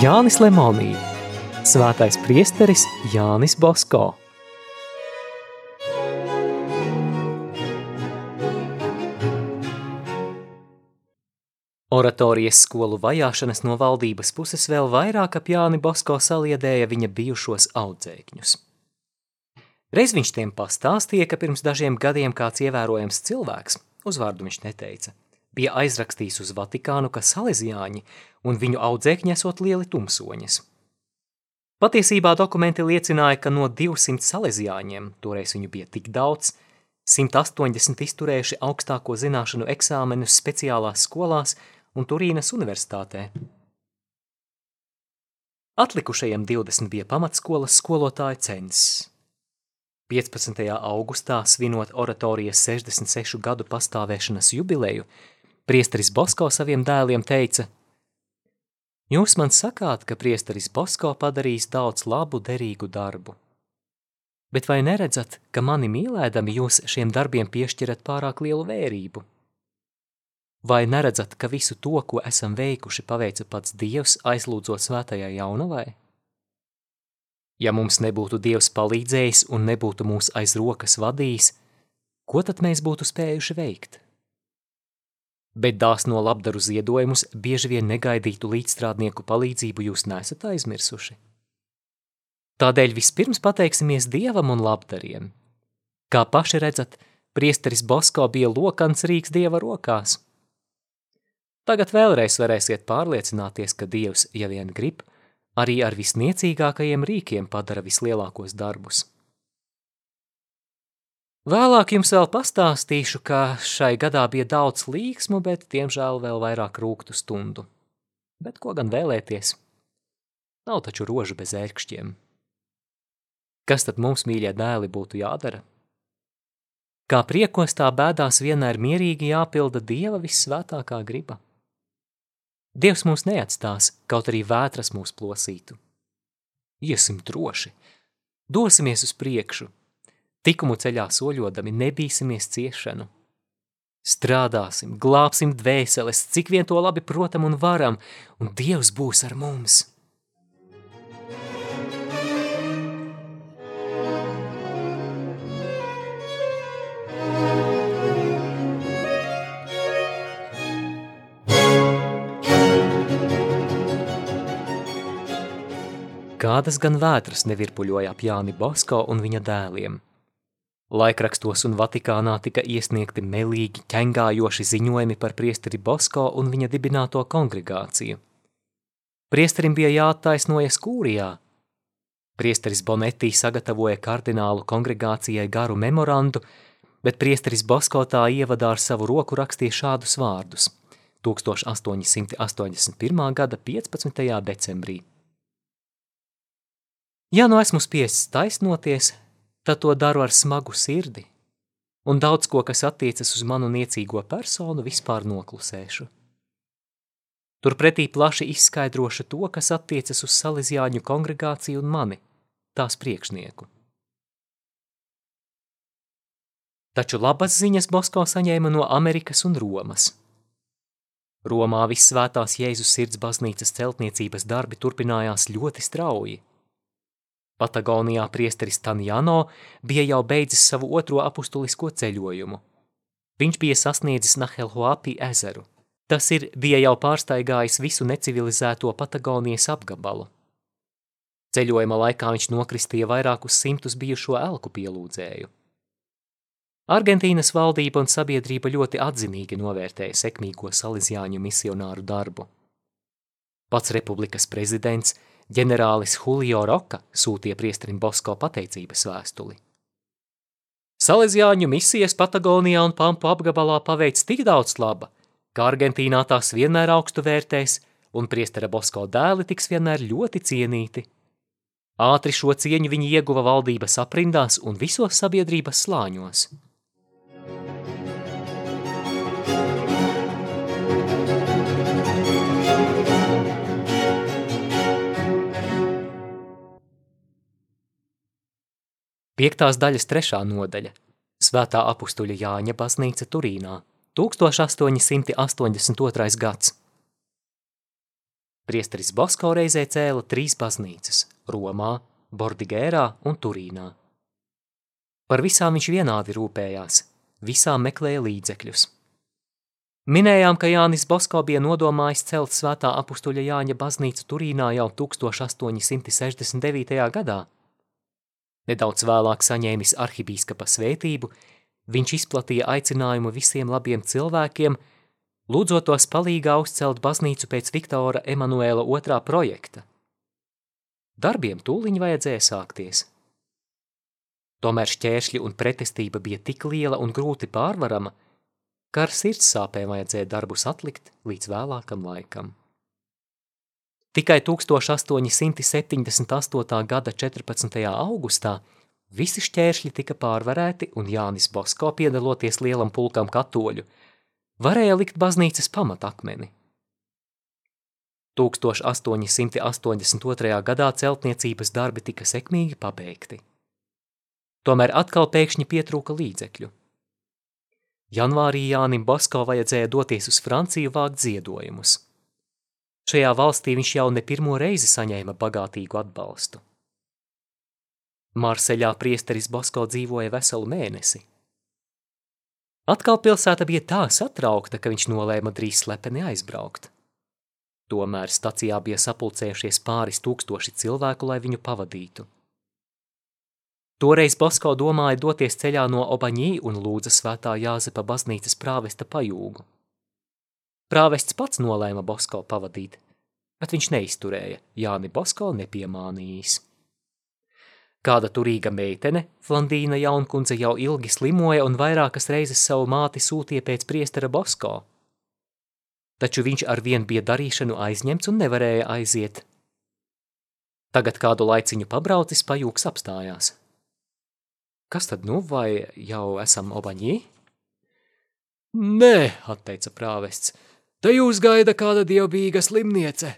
Jānis Lemonī, Svētais priesteris Jānis Bosko. Oratorijas skolu vajāšanas no valdības puses vēl vairāk ap Jāni Bosko saliedēja viņa bijušos audzēkņus. Reiz viņš tiem pastāstīja, ka pirms dažiem gadiem kāds ievērojams cilvēks, uzvārdu viņš neteica, bija aizrakstījis uz Vatikānu, ka salezijāņi un viņu audzēkņi esot lieli tumsoņas. Patiesībā dokumenti liecināja, ka no 200 salezijāņiem, toreiz viņu bija tik daudz, 180 izturējuši augstāko zināšanu eksāmenus speciālās skolās un Turīnas universitātē. Atlikušajiem 20 bija pamatskolas skolotāja censis. 15. augustā, svinot oratorijas 66 gadu pastāvēšanas jubileju, priesteris Bosko saviem dēliem teica – Jūs man sakāt, ka priesteris Bosko padarīs daudz labu, derīgu darbu. Bet vai neredzat, ka mani mīlēdami jūs šiem darbiem piešķirat pārāk lielu vērību? Vai neredzat, ka visu to, ko esam veikuši, paveica pats Dievs, aizlūdzot svētajai jaunavai? Ja mums nebūtu Dievs palīdzējis un nebūtu mūs aiz rokas vadījis, ko tad mēs būtu spējuši veikt? Bet dāsno labdaru ziedojumus bieži vien negaidītu līdzstrādnieku palīdzību jūs nesat aizmirsuši. Tādēļ vispirms pateiksimies Dievam un labdariem. Kā paši redzat, priesteris Bosko bija lokans rīks Dieva rokās. Tagad vēlreiz varēsiet pārliecināties, ka Dievs, ja vien grib, arī ar visniecīgākajiem rīkiem padara vislielākos darbus. Vēlāk jums vēl pastāstīšu, ka šai gadā bija daudz līksmu, bet, diemžēl, vēl vairāk rūktu stundu. Bet ko gan vēlēties? Nav taču roža bez ērkšķiem. Kas tad mums, mīļie dēli, būtu jādara? Kā priekos tā bēdās vienmēr mierīgi jāpilda Dieva vissvētākā griba. Dievs mūs neatstās, kaut arī vētras mūs plosītu. Iesim droši, dosimies uz priekšu, Tikumu ceļā soļodami nebīsimies ciešanu. Strādāsim, glābsim dvēseles, cik vien to labi protam un varam, un Dievs būs ar mums. Kādas gan vētras nevirpuļoja ap Jāni Bosko un viņa dēliem – Laikrakstos un Vatikānā tika iesniegti melīgi, ķengājoši ziņojumi par priesteri Bosko un viņa dibināto kongregāciju. Priesterim bija jāattaisnojas kūrijā. Priesteris Bonetī sagatavoja kardinālu kongregācijai garu memorandu, bet priesteris Bosko tā ievadā ar savu roku rakstīja šādus vārdus 1881. gada 15. decembrī. Ja nu esmu spiests taisnoties, tad to daru ar smagu sirdi, un daudz ko, kas attiecas uz manu niecīgo personu, vispār noklusēšu. Turpretī plaši izskaidrošu to, kas attiecas uz Salesiāņu kongregāciju un mani, tās priekšnieku. Taču labas ziņas Bosko saņēma no Amerikas un Romas. Romā vissvētās Jēzus sirds baznīcas celtniecības darbi turpinājās ļoti strauji – Patagonijā priesteris Tanjano bija jau beidzis savu otro apustulisko ceļojumu. Viņš bija sasniedzis Nahelhuapi ezeru. Tas ir bija jau pārstaigājis visu necivilizēto Patagonijas apgabalu. Ceļojuma laikā viņš nokristīja vairākus simtus bijušo elku pielūdzēju. Argentīnas valdība un sabiedrība ļoti atzinīgi novērtēja sekmīgo salīzjāņu misionāru darbu. Pats republikas prezidents – ģenerālis Julio Roka sūtīja priesterim Bosko pateicības vēstuli. Salesiāņu misijas Patagonijā un Pampu apgabalā paveic tik daudz laba, ka Argentīnā tās vienmēr augstu vērtēs un priestera Bosko dēli tiks vienmēr ļoti cienīti. Ātri šo cieņu viņi ieguva valdības aprindās un visos sabiedrības slāņos – Piektās daļas trešā nodaļa – Svētā apustuļa Jāņa baznīca Turīnā, 1882. gads. Priesteris Bosko reizē cēla trīs baznīcas – Romā, Bordigērā un Turīnā. Par visām viņš vienādi rūpējās, visām meklēja līdzekļus. Minējām, ka Jānis Bosko bija nodomājis celt svētā apustuļa Jāņa baznīcu Turīnā jau 1869. gadā. Nedaudz vēlāk saņēmis arhibīskapa svētību, viņš izplatīja aicinājumu visiem labiem cilvēkiem, lūdzot tos palīgā uzcelt baznīcu pēc Viktora Emanuēla otrā projekta. Darbiem tūliņ vajadzēja sākties. Tomēr šķēršļi un pretestība bija tik liela un grūti pārvarama, ka ar sirds sāpēm vajadzēja darbus atlikt līdz vēlākam laikam. Tikai 1878. gada 14. augustā visi šķēršļi tika pārvarēti un Jānis Bosko, piedaloties lielam pulkam katoļu, varēja likt baznīcas pamatakmeni. 1882. gadā celtniecības darbi tika sekmīgi pabeigti. Tomēr atkal pēkšņi pietrūka līdzekļu. Janvārī Jānim Bosko vajadzēja doties uz Franciju vākt ziedojumus – Šajā valstī viņš jau ne pirmo reizi saņēma bagātīgu atbalstu. Marseļā priesteris Bosko dzīvoja veselu mēnesi. Atkal pilsēta bija tā satraukta, ka viņš nolēma drīz slepeni aizbraukt. Tomēr stacijā bija sapulcējušies pāris tūkstoši cilvēku, lai viņu pavadītu. Toreiz Bosko domāja doties ceļā no Obaņī un lūdza svētā Jāzepa baznīcas prāvesta pajūgu. Prāvests pats nolēma Bosko pavadīt, bet viņš neizturēja, Jāni Bosko nepiemānījis. Kāda turīga meitene, Flandīna jaunkundze jau ilgi slimoja un vairākas reizes savu māti sūtīja pēc priestera Bosko. Taču viņš ar vien bija darīšanu aizņemts un nevarēja aiziet. Tagad kādu laiciņu pabraucis pajūgs apstājās. Kas tad nu, vai jau esam obaņī? Nē, atteica prāvests, Te jūs gaida kāda dievbijīga slimniece.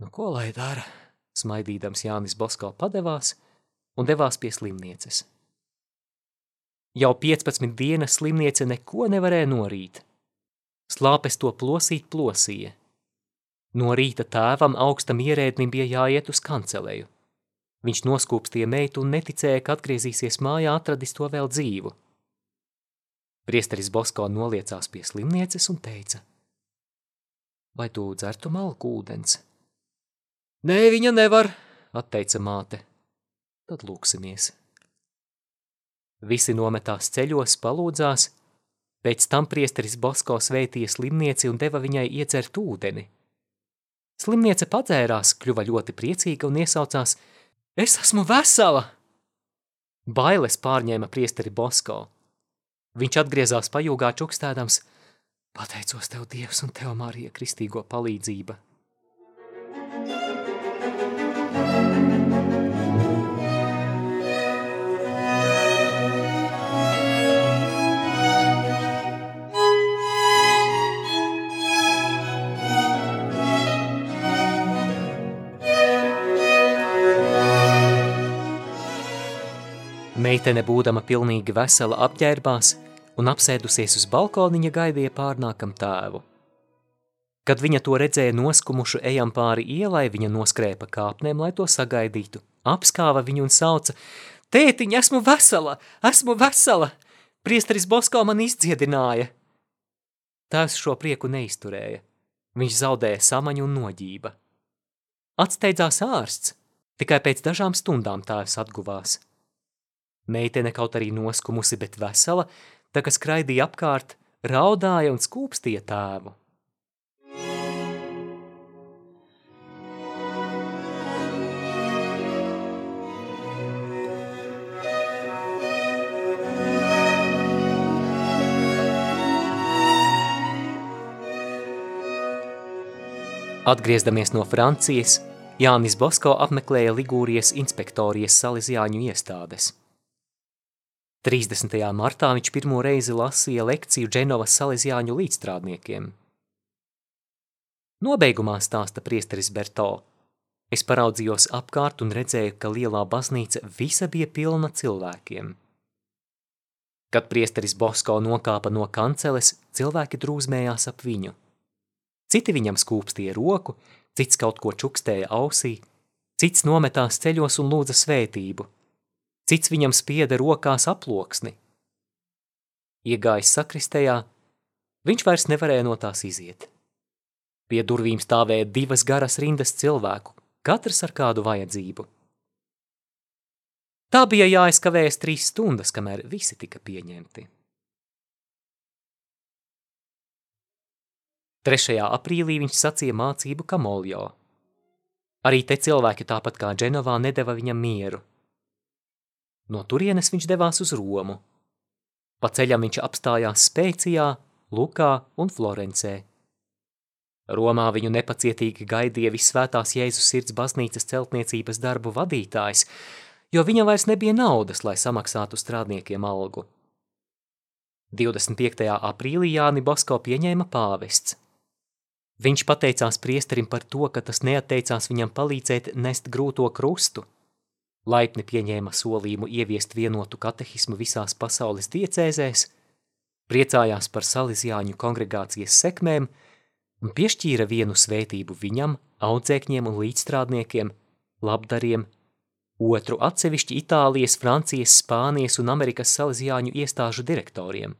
Nu, ko lai dara? Smaidīdams Jānis Bosko padevās un devās pie slimnieces. Jau 15 dienas slimniece neko nevarēja norīt. Slāpes to plosīt plosīja. No rīta tēvam augstam ierēdnim bija jāiet uz kanceleju. Viņš noskūpstīja meitu un neticēja, ka atgriezīsies mājā atradis to vēl dzīvu. Priesteris Bosko noliecās pie slimnieces un teica: Vai tu dzertu malku ūdens? Nē, viņa nevar, atteica māte. Tad lūksimies. Visi nometās ceļos, palūdzās, pēc tam priesteris Bosko sveitīja slimnieci un deva viņai iedzert ūdeni. Slimniece padzērās, kļuva ļoti priecīga un iesaucās: Es esmu vesela! Bailes pārņēma priesteri Bosko. Viņš atgriezās pajūgā čukstēdams, pateicos tev Dievs un tev Marija kristīgo palīdzība. Meitene, būdama pilnīgi vesela, apģērbās un apsēdusies uz balkoniņa gaidīja pārnākam tēvu. Kad viņa to redzēja noskumušu ejam pāri ielai, viņa noskrēja pa kāpnēm, lai to sagaidītu, apskāva viņu un sauca, Tētiņ, esmu vesela, esmu vesela! Priesteris Bosko man izdziedināja! Tēvs šo prieku neizturēja. Viņš zaudēja samaņu un noģība. Atsteidzās ārsts, tikai pēc dažām stundām tēvs atguvās. Meitene kaut arī noskumusi, bet vesela, tā kā skraidīja apkārt, raudāja un skūpstīja tēvu. Atgriezdamies no Francijas, Jānis Bosko apmeklēja Ligūrijas inspektorijas Salesiāņu iestādes – 30. martā viņš pirmo reizi lasīja lekciju Dženovas salesiāņu līdzstrādniekiem. Nobeigumā stāsta priesteris Berto. Es paraudzījos apkārt un redzēju, ka lielā baznīca visa bija pilna cilvēkiem. Kad priesteris Bosko nokāpa no kanceles, cilvēki drūzmējās ap viņu. citi viņam skūpstīja roku, cits kaut ko čukstēja ausī, cits nometās ceļos un lūdza svētību, cits viņam spieda rokās aploksni. Iegājis sakristējā, viņš vairs nevarēja no tās iziet. Pie durvīm stāvēja divas garas rindas cilvēku, katrs ar kādu vajadzību. Tā bija jāizkavējas trīs stundas, kamēr visi tika pieņemti. 3. aprīlī viņš sacīja mācību Kamoljo. Arī te cilvēki tāpat kā Dženovā nedeva viņam mieru. No turienes viņš devās uz Romu. Pa ceļam viņš apstājās Spēcijā, Lukā un Florencē. Romā viņu nepacietīgi gaidīja visvētās Jēzus sirds baznīcas celtniecības darbu vadītājs, jo viņam vairs nebija naudas, lai samaksātu strādniekiem algu. 25. aprīlī Jāni Bosko pieņēma pāvests. Viņš pateicās priesterim par to, ka tas neatteicās viņam palīdzēt nest grūto krustu. Laipni pieņēma solījumu ieviest vienotu katehismu visās pasaules diecēzēs, priecājās par Salīzjāņu kongregācijas sekmēm – un piešķīra vienu svētību viņam, audzēkņiem un līdzstrādniekiem, labdariem, otru atsevišķi Itālijas, Francijas, Spānijas un Amerikas salīzjāņu iestāžu direktoriem.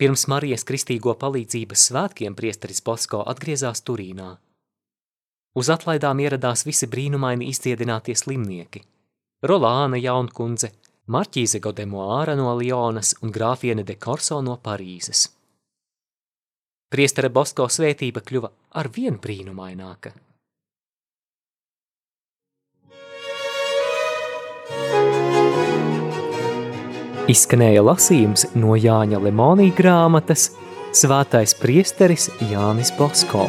Pirms Marijas kristīgo palīdzības svētkiem priesteris Bosko atgriezās Turīnā. Uz atlaidām ieradās visi brīnumaini izdziedinātie slimnieki – Rolāna Jaunkundze, Marķīze Godemoāra no Lionas un grāfiene de Corso no Parīzes. Priestara Bosko svētība kļuva ar vien brīnumaināka. Izskanēja lasījums no Jāņa Lemonī grāmatas Svētais priesteris Jānis Bosko.